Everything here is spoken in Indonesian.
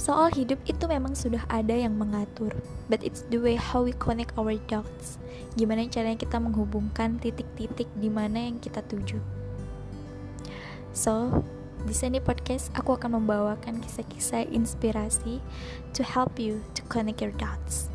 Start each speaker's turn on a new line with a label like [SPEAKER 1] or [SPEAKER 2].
[SPEAKER 1] Soal hidup itu memang sudah ada yang mengatur, but it's the way how we connect our dots. Gimana caranya kita menghubungkan titik-titik di mana yang kita tuju. So, di sini podcast aku akan membawakan kisah-kisah inspirasi to help you to connect your dots.